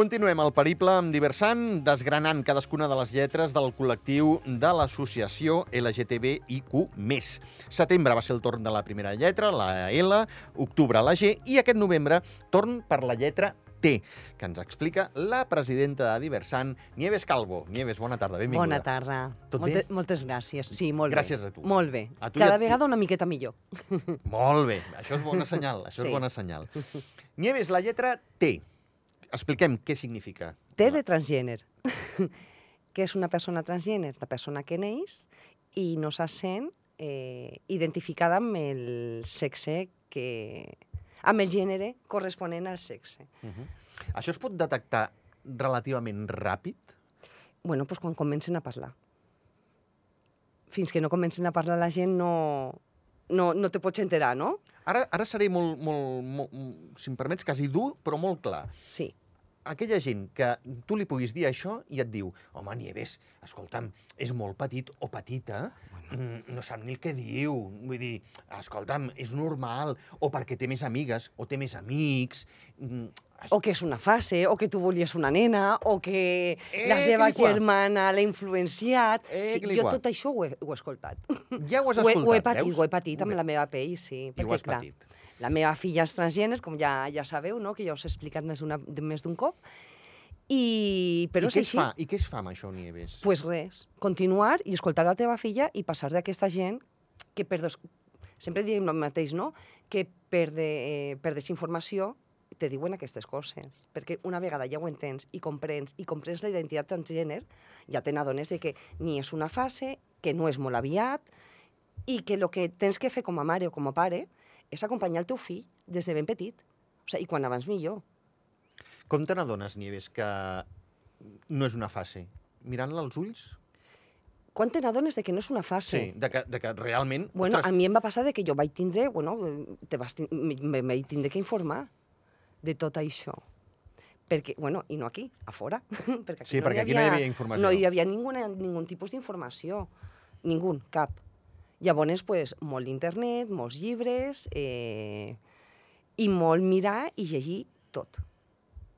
Continuem el periple amb Diversant, desgranant cadascuna de les lletres del col·lectiu de l'associació LGTBIQ+. Setembre va ser el torn de la primera lletra, la L, octubre la G, i aquest novembre torn per la lletra T, que ens explica la presidenta de Diversant, Nieves Calvo. Nieves, bona tarda, benvinguda. Bona tarda. Tot Molte, bé? moltes gràcies. Sí, molt Gràcies bé. a tu. Molt bé. A tu Cada a tu. vegada una miqueta millor. Molt bé, això és bona senyal, això Sí. és bona senyal. Nieves, la lletra T. Expliquem què significa. T de transgèner. Què és una persona transgèner? La persona que neix i no se sent eh, identificada amb el sexe que... amb el gènere corresponent al sexe. Uh -huh. Això es pot detectar relativament ràpid? bueno, doncs quan comencen a parlar. Fins que no comencen a parlar la gent no, no, no te pots enterar, no? Ara, ara seré molt, molt, molt, si em permets, quasi dur, però molt clar. Sí. Aquella gent que tu li puguis dir això i et diu home, Nieves, escolta'm, és molt petit o petita, mm, no sap ni el que diu. Vull dir, escolta'm, és normal, o perquè té més amigues, o té més amics... mm, O que és una fase, o que tu volies una nena, o que la Eh, seva cliquà. germana l'ha influenciat. Eh, sí, jo tot això ho he, ho he escoltat. Ja ho has ho, he, escoltat, ho he patit, veus? ho he patit amb la meva pell, sí. I ho has patit. La meva filla és transgènere, com ja, ja sabeu, no? que ja us he explicat més de- més d'un cop. I, però I què així. fa? I què es fa amb això, Nieves? pues res, continuar i escoltar la teva filla i passar d'aquesta gent que per des... sempre diem el mateix, no? Que per, de, eh, per desinformació te diuen aquestes coses. Perquè una vegada ja ho entens i comprens, i comprens la identitat transgènere, ja te n'adones que ni és una fase, que no és molt aviat, i que el que tens que fer com a mare o com a pare és acompanyar el teu fill des de ben petit. O sigui, I quan abans millor. Com te n'adones, Nieves, que no és una fase? Mirant-la als ulls? Quan te n'adones de que no és una fase? Sí, de que, de que realment... Bueno, ostres, a mi em va passar de que jo vaig tindre, bueno, te vas tin- me, me tindre que informar de tot això. Perquè, bueno, i no aquí, a fora. perquè aquí Sí, no perquè aquí no hi havia informació. No hi havia ningú, ningú tipus d'informació. Ningú, cap. Llavors, pues, molt d'internet, molts llibres, eh, i molt mirar i llegir tot.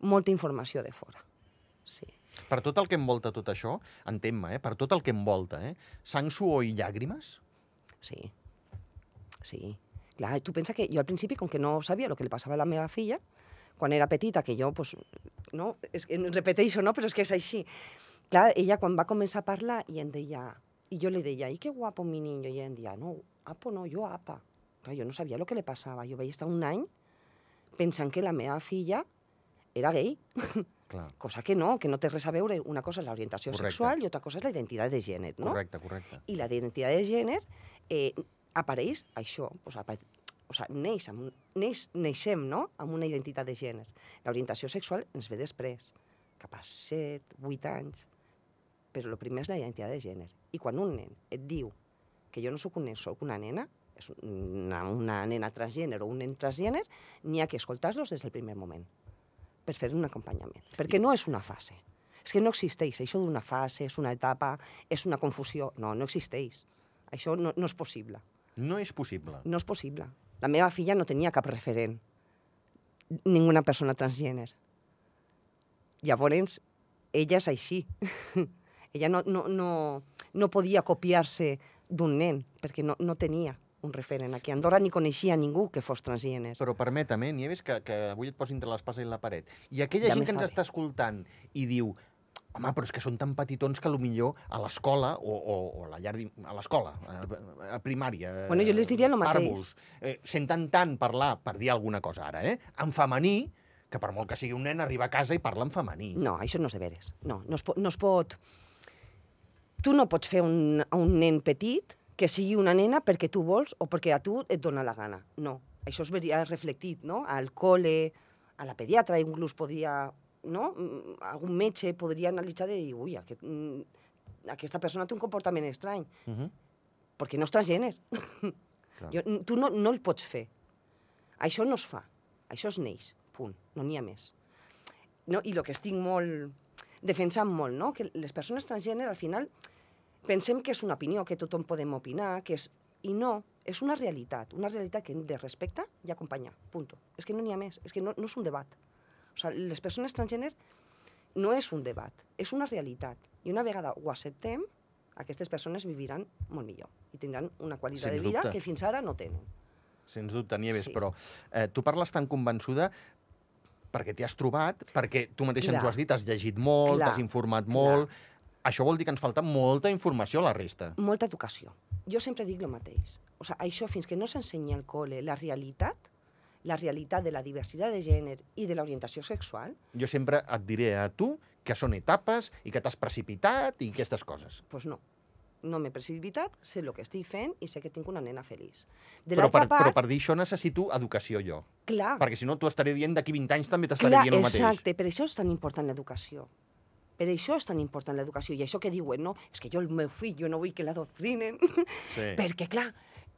Molta informació de fora. Sí. Per tot el que envolta tot això, entén-me, eh? per tot el que envolta, eh? sang, suor i llàgrimes? Sí. Sí. Clar, tu pensa que jo al principi, com que no sabia el que li passava a la meva filla, quan era petita, que jo, pues, no, és que repeteixo, no? però és que és així. Clar, ella quan va començar a parlar i em deia, i jo li deia, i que guapo mi niño, i ella deia, no, apo no, jo apa. Clar, jo no sabia el que li passava. Jo vaig estar un any pensant que la meva filla era gay, Clar, cosa que no, que no té res a veure. Una cosa és l'orientació sexual i altra cosa és la identitat de gènere, no? correcte, correcte. i la d'identitat de gènere eh, apareix això, pues, apa o sigui, neix, amb neix, neixem no? amb una identitat de gènere. L'orientació sexual ens ve després, cap a 7, 8 anys, però el primer és la identitat de gènere. I quan un nen et diu que jo no sóc un nen, sóc una nena, és una, una nena transgènere o un nen transgènere, n'hi ha que escoltar-los des del primer moment per fer un acompanyament. Perquè no és una fase. És que no existeix. Això d'una fase, és una etapa, és una confusió. No, no existeix. Això no, no és possible. No és possible. No és possible. La meva filla no tenia cap referent. Ninguna persona transgènere. Llavors, ella és així. ella no, no, no, no podia copiar-se d'un nen, perquè no, no tenia un referent. Aquí a Andorra ni coneixia ningú que fos transgènere. Però permetem, eh, Nieves, que, que avui et posi entre l'espasa i la paret. I aquella Ja gent que ens bé. està escoltant i diu home, però és que són tan petitons que millor a l'escola o, o, o a la llar a l'escola, a, a primària... Bueno, jo les diria lo mateix. eh, senten tant parlar, per dir alguna cosa ara, eh, en femení, que per molt que sigui un nen arriba a casa i parla en femení. No, això no és de veres. No, no es, pot, no es pot... Tu no pots fer un, a un nen petit que sigui una nena perquè tu vols o perquè a tu et dona la gana. No, això es veria reflectit, no? Al col·le, a la pediatra, inclús podria... No? Mm, Algun metge podria analitzar i dir, ui, aquest, mm, aquesta persona té un comportament estrany, Uh -huh. perquè no és transgènere. Jo, tu no, no el pots fer. Això no es fa. Això es neix. Punt. No n'hi ha més. No? I el que estic molt defensant molt, no? que les persones transgènere al final pensem que és una opinió, que tothom podem opinar, que és... I no, és una realitat, una realitat que hem de respectar i acompanyar, punt. És que no n'hi ha més, és que no, no és un debat. O sigui, les persones transgènere no és un debat, és una realitat. I una vegada ho acceptem, aquestes persones viviran molt millor i tindran una qualitat Sens de vida dubte. que fins ara no tenen. Sens dubte, Nieves, Sí. però eh, tu parles tan convençuda perquè t'hi has trobat, perquè tu mateixa ens Clar. ho has dit, has llegit molt, Clar. t'has informat molt... Això vol dir que ens falta molta informació a la resta. Molta educació. Jo sempre dic el mateix. O sigui, això fins que no s'ensenya al col·le la realitat, la realitat de la diversitat de gènere i de l'orientació sexual, Jo sempre et diré a tu que són etapes i que t'has precipitat i aquestes coses. doncs pues no. No m'he precipitat, sé el que estic fent i sé que tinc una nena feliç. De Però per, part, però per dir això necessito educació jo. clar, Perquè si no t'ho estaré dient d'aquí 20 anys també t'estaré dient el mateix. exacte, per això és tan important l'educació. Per això és tan important l'educació. I això que diuen, no, és que jo el meu fill, jo no vull que l'adoctrinen, Sí. perquè, clar,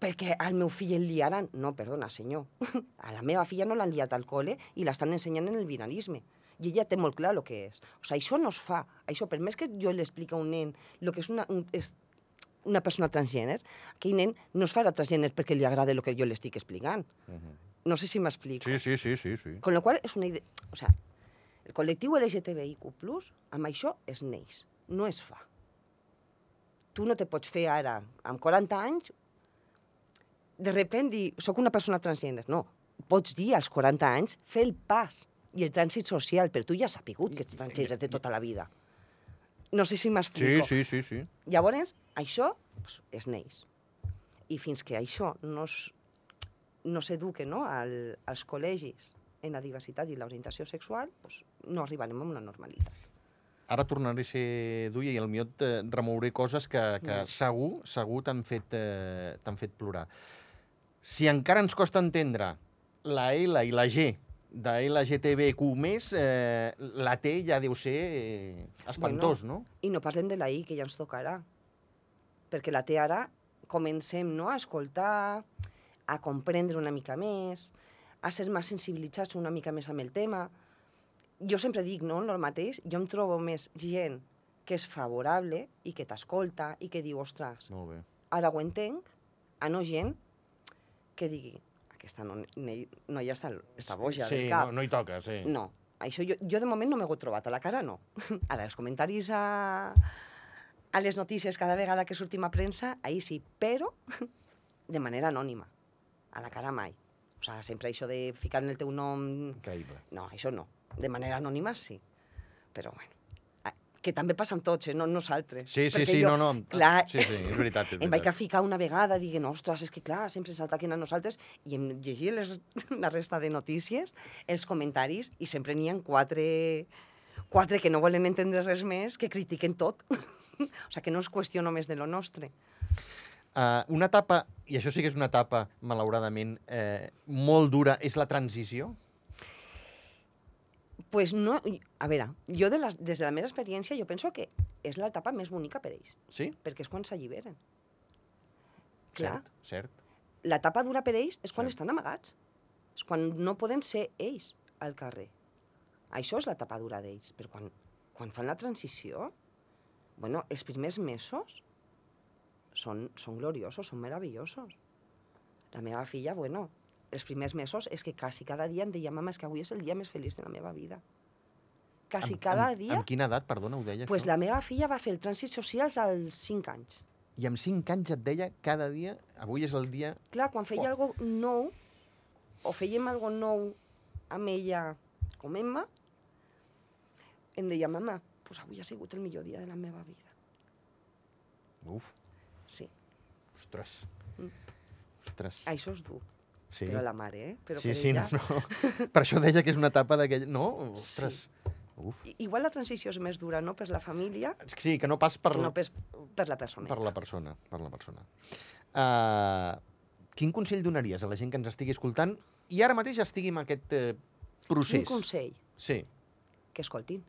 perquè al meu fill el liaran. No, perdona, senyor. A la meva filla no l'han liat al col·le i l'estan ensenyant en el binarisme. I ella té molt clar el que és. O sigui, això no es fa. Això, per més que jo li expliqui a un nen el que és una, un, és una persona transgènere, aquell nen no es farà transgènere perquè li agrada el que jo li estic explicant. Mhm. No sé si m'explico. Sí, sí, sí, sí, sí. Con lo qual és una idea... O sea, el col·lectiu LGTBIQ+, amb això es neix, no es fa. Tu no te pots fer ara, amb 40 anys, de repent dir, soc una persona transgènere. No, pots dir als 40 anys, fer el pas i el trànsit social, però tu ja has sapigut que ets transgènere de tota la vida. No sé si Sí, m'explico. sí, sí, sí. Llavors, això pues, es neix. I fins que això no s'eduque no, al, als col·legis en la diversitat i l'orientació sexual, pues, no arribarem a una normalitat. Ara tornaré a ser dur i al millor et eh, remouré coses que, que Mm. segur, segur t'han fet, eh, fet plorar. Si encara ens costa entendre la L i la G de LGTBQ+, eh, la T ja deu ser eh, espantós, no? I no parlem de la I, que ja ens tocarà. Perquè la té ara, comencem no, a escoltar, a comprendre una mica més, a ser més sensibilitzats una mica més amb el tema. Jo sempre dic, no, el mateix, jo em trobo més gent que és favorable i que t'escolta i que diu, ostres, Molt bé. ara ho entenc, a no gent que digui, aquesta no, ne- noia està, està boja sí, del cap. no, no hi toca, sí. No, això jo, jo de moment no m'ho he trobat, a la cara no. Ara, els comentaris a, a les notícies cada vegada que sortim a premsa, ahí sí, però de manera anònima. A la cara mai. O sigui, sempre això de ficar en el teu nom... Increïble. No, això no. De manera anònima sí. Però bueno, que també passa amb tots, eh? no nosaltres. Sí, sí, Perquè sí, jo, no, no. clar, Sí, sí, és veritat, és em vaig a veritat. ficar una vegada, diguent, ostres, és que clar, sempre s'ataquen a nosaltres, i em llegia les, la resta de notícies, els comentaris, i sempre n'hi ha quatre, quatre que no volen entendre res més, que critiquen tot. o sigui, que no es qüestió només de lo nostre. Uh, una etapa, i això sí que és una etapa, malauradament, eh, molt dura, és la transició? pues no, a veure, jo de la, des de la meva experiència jo penso que és l'etapa més bonica per ells, Sí? perquè és quan s'alliberen. Clar, Cert, cert. l'etapa dura per ells és quan Cert. estan amagats. És quan no poden ser ells al carrer. Això és l'etapa dura d'ells. Però quan, quan fan la transició, bueno, els primers mesos són, són gloriosos, són meravellosos. La meva filla, bueno, els primers mesos és que quasi cada dia em deia, mama, és que avui és el dia més feliç de la meva vida. Quasi Amb- cada amb, dia... Amb quina edat, perdona, ho deia pues això? la meva filla va fer el trànsit social als 5 anys. I amb 5 anys et deia cada dia, avui és el dia... Clar, quan feia Fuà. algo nou, o fèiem algo nou amb ella com Emma, em deia, mama, pues avui ha sigut el millor dia de la meva vida. Uf, Sí, ostres. Mm. Ostres. això és dur, Sí, però la mare, eh? Però sí, per sí, ella... no, no. Per això deia que és una etapa d'aquell... No? Ostres. Uf. I- Igual la transició és més dura, no?, per la família, Sí, que no pas per, no per, per la persona. per la persona. Per la persona. Uh, quin consell donaries a la gent que ens estigui escoltant i ara mateix estigui en aquest eh, procés? Un consell, Sí. que escoltin.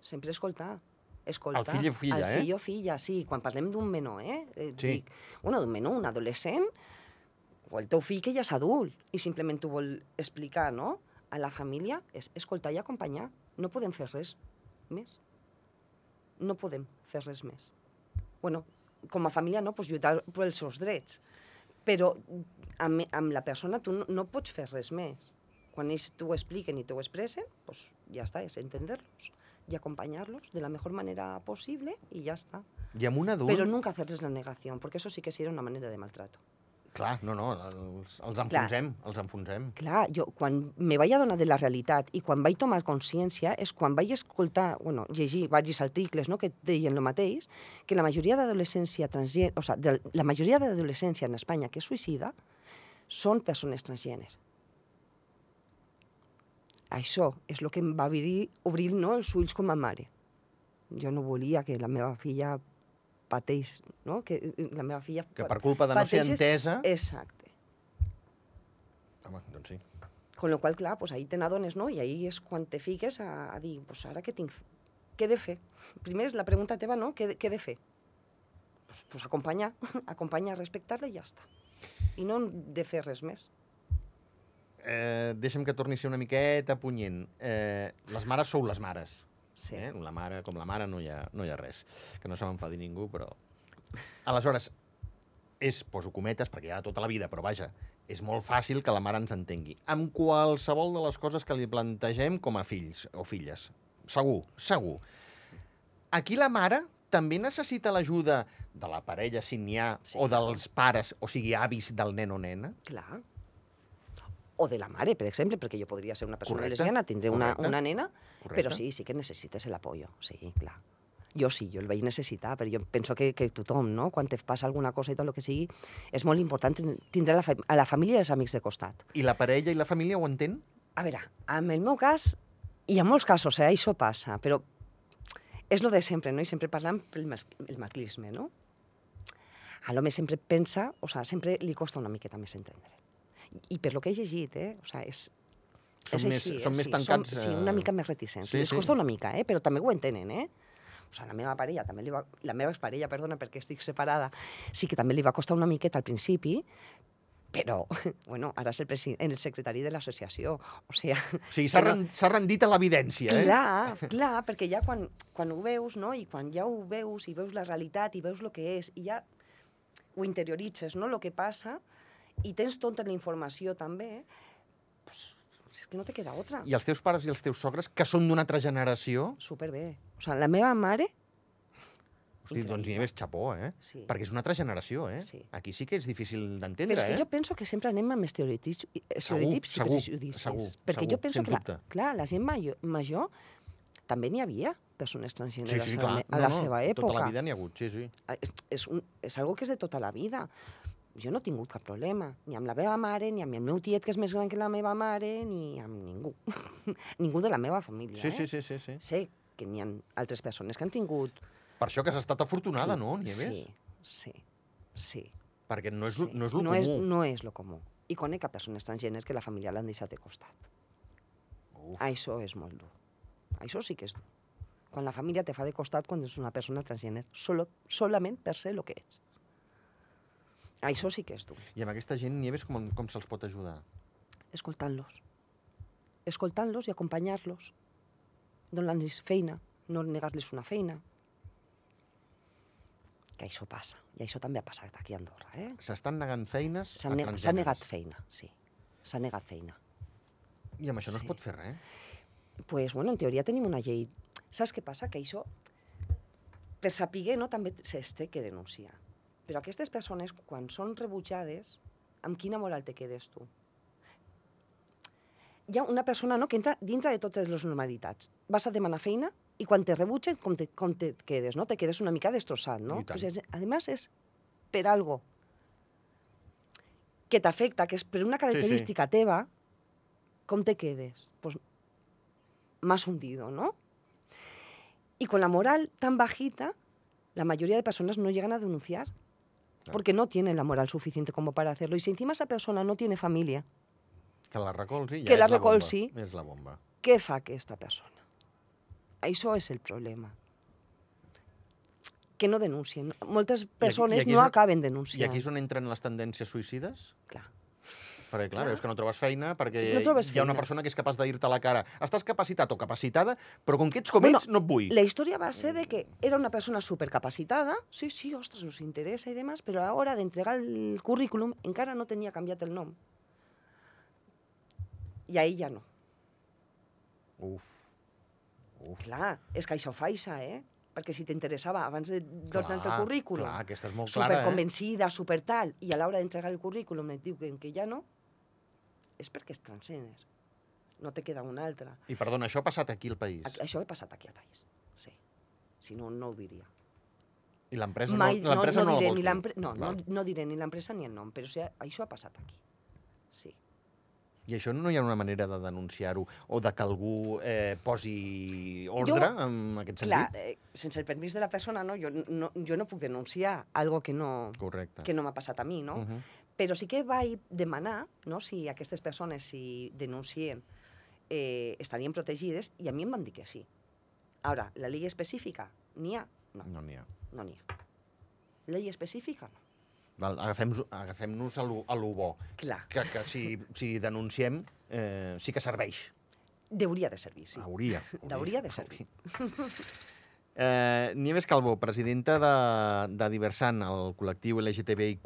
Sempre escoltar. Escoltar. El fill o filla, el eh? fill o filla, sí. Quan parlem d'un menor, eh? eh Sí. Dic, bueno, d'un menor, un adolescent, o el teu fill que ja és adult i simplement t'ho vol explicar, no? A la família és escoltar i acompanyar. No podem fer res més. No podem fer res més. bueno, com a família no, pues, lluitar pels seus drets. Però amb, amb la persona tu no, no pots fer res més. Quan ells t'ho expliquen i t'ho expressen, pues, ja està, és entendre-los. Y acompañarlos de la mejor manera posible y ya está. I amb un adult... Pero nunca hacerles la negación, porque eso sí que sería una manera de maltrato. Clar, no, no, els, els enfonsem, els enfonsem. Clar, jo quan me vaig adonar de la realitat i quan vaig tomar consciència és quan vaig escoltar, bueno, llegir diversos articles no, que deien el mateix, que la majoria d'adolescència transgènere, o sigui, de, la majoria d'adolescència en Espanya que és suïcida són persones transgèners. Això és el que em va obrir, obrir no, els ulls com a mare. Jo no volia que la meva filla pateix, no? que la meva filla... Que per culpa de no ser entesa... Exacte. Home, doncs sí. Con lo qual, clar, pues ahí te n'adones, no? I ahí és quan te fiques a, a dir, pues ara què tinc? Què he de fer? Primer és la pregunta teva, no? Què, què he de fer? Pues, pues acompanyar, acompanyar, respectar-la i ja està. I no de fer res més. Eh, deixa'm que torni a ser una miqueta punyent. Eh, les mares sou les mares. Sí. Eh? La mare, com la mare, no hi ha, no hi ha res. Que no se m'enfadi ningú, però... Aleshores, és, poso cometes, perquè ja tota la vida, però vaja, és molt fàcil que la mare ens entengui. Amb qualsevol de les coses que li plantegem com a fills o filles. Segur, segur. Aquí la mare també necessita l'ajuda de la parella, si n'hi ha, Sí. o dels pares, o sigui, avis del nen o nena. Clar. O de la mare, per exemple, perquè jo podria ser una persona Correcte, lesbiana, tindré una, correcte, una nena, Correcte? però sí, sí que necessites l'apoyo, sí, clar. Jo sí, jo el vaig necessitar, però jo penso que, que tothom, no? quan te passa alguna cosa i tot el que sigui, és molt important tin- tindre la, a la família i els amics de costat. I la parella i la família ho entén? A veure, en el meu cas, i en molts casos, eh, això passa, però és lo de sempre, no? I sempre parlant pel el masclisme, no? A l'home sempre pensa, o sea, sempre li costa una miqueta més entendre. I per lo que he llegit, eh? O sea, és, Són és més- així, són eh? més tancats, Som, sí, eh? una mica més reticents. sí, sí. costa una mica, eh? Però també ho entenen, eh? O sigui, la meva parella també li va... La meva exparella, perdona, perquè estic separada, sí que també li va costar una miqueta al principi, però, bueno, ara és el, presi- el secretari de l'associació. O sigui, O sigui, s'ha Que no- ren- s'ha rendit a l'evidència, eh? Clar, clar, perquè ja quan, quan ho veus, no? i quan ja ho veus i veus la realitat i veus el que és, i ja ho interioritzes, no?, el que passa, i tens tota la informació també, pues, és que no te queda otra. I els teus pares i els teus sogres, que són d'una altra generació, Superbé. O sigui, la meva mare, hosti, Increïble. doncs Nieves, xapó, eh? sí. Perquè és una altra generació, eh? Sí. Aquí sí que és difícil Però d'entendre, és que eh? jo penso que sempre anem amb estereotips, estereotips segur, i prejudicis. segur, perquè segur, jo penso que, la, clar, la gent major, major també n'hi havia persones Sí, transgèneres sí, a, la, clar. a la seva època. Tota la vida n'hi ha hagut, sí, sí. Ah, és, és, un, és algo que és de tota la vida. Jo no he tingut cap problema, ni amb la meva mare, ni amb el meu tiet, que és més gran que la meva mare, ni amb ningú. ningú de la meva família, Sí, eh? sí, sí, sí, sí. Sé que n'hi ha altres persones que han tingut... Per això que has estat afortunada, qui- no, Nieves? Sí, sí, sí. Perquè no és, sí. no és lo no comú. És, no és lo comú. I conec a persones transgèneres que la família l'han deixat de costat. Uf. Això és molt dur. Això sí que és dur. Quan la família te fa de costat quan ets una persona transgènere, solo, solament per ser el que ets. Això sí que és dur. I amb aquesta gent, Nieves, com, com se'ls pot ajudar? Escoltant-los. Escoltant-los i acompanyar-los. Donant-los feina, no negar-los una feina. Que això passa. I això també ha passat aquí a Andorra, eh? S'estan negant feines S'ha ne s'ha negat feina, sí. S'ha negat feina. I amb això no es Sí. pot fer res. pues, bueno, en teoria tenim una llei. Saps què passa? Que això, per saber, no, també s'es té que denunciar. Però aquestes persones, quan són rebutjades, amb quina moral te quedes tu? Hi ha una persona no, que entra dintre de totes les normalitats. Vas a demanar feina i quan te rebutgen, com te, com te quedes? No? Te quedes una mica destrossat, no? Pues és, además és per algo que t'afecta, que és per una característica teva, com te quedes? Pues más hundido, ¿no? Y con la moral tan bajita, la mayoría de personas no llegan a denunciar. Claro. Porque no tienen la moral suficiente como para hacerlo. Y si encima esa persona no tiene familia, Que la recolzi ja Que la és la bomba. recolzi. És la bomba. ¿qué fa aquesta persona? Això és el problema. Que no denuncien. Moltes persones aquí és no on- acaben I denunciant. aquí és on entren les tendències suïcides? Clar. Perquè, clar, Clar. veus que no trobes feina perquè No trobes hi ha una feina. persona que és capaç de dir-te a la cara estàs capacitat o capacitada, però com que ets com Bueno, ets, no et vull. La historia va ser de que era una persona supercapacitada, sí, sí, ostras, nos interesa y demás, pero a la hora de entregar el currículum encara no tenia canviat el nom. I ahí ja no. Uf. Uf, Clar, és que això fa això, eh? Perquè si t'interessava abans de donar el currículum, Clar, aquesta és molt clara, eh? superconvencida, super tal, i a l'hora d'entregar el currículum et diu que, que ja no, és perquè és transgèner. No te queda una altra. I perdona, això ha passat aquí al país. Aquí, això ha passat aquí al país, sí. Si no, no ho diria. I l'empresa no, no, l'empresa no, no, diré ni no, no, no diré ni l'empresa ni el nom, però o sigui, això ha passat aquí. Sí. I això no hi ha una manera de denunciar-ho o de que algú eh, posi ordre Jo- en aquest Clar, sentit? eh, sense el permís de la persona, no, jo, no, jo no puc denunciar algo que no, Correcte. que no m'ha passat a mi, no? Uh -huh. Però sí que vaig demanar no, si aquestes persones, si denuncien, eh, estarien protegides, i a mi em van dir que sí. Ara, la llei específica, n'hi ha? No, No n'hi ha. no n'hi ha. Llei específica, no. Val, Agafem-nos agafem a lo, a lo bo, Clar, que, que si, si denunciem eh, sí que serveix. hauria de servir, sí. Hauria. Hauria de servir. Eh, Nieves Calvo, presidenta de, de Diversant, el col·lectiu LGTBIQ+,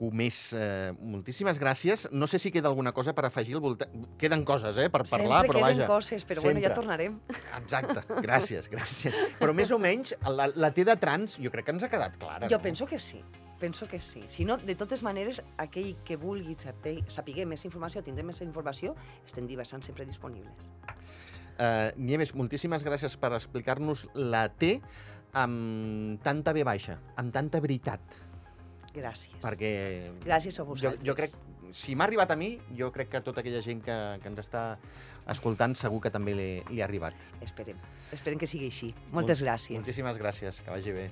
eh, moltíssimes gràcies. No sé si queda alguna cosa per afegir al voltant. Queden coses, eh, per parlar, Sempre però queden vaja. coses, però bueno, ja sempre. tornarem. Exacte, gràcies, gràcies. Però més o menys, la, la T de trans jo crec que ens ha quedat clara. Jo no? penso que sí, penso que sí. Si no, de totes maneres, aquell que vulgui saber, saber més informació, tindrem més informació, estem diversant sempre disponibles. Eh, Nieves, moltíssimes gràcies per explicar-nos la T amb tanta B baixa, amb tanta veritat, Gràcies. perquè Gràcies a jo, vosaltres. jo crec, si m'ha arribat a mi, jo crec que tota aquella gent que, que ens està escoltant segur que també li, li ha arribat. Esperem. Esperem que sigui així. Moltes gràcies. Moltíssimes gràcies, que vagi bé.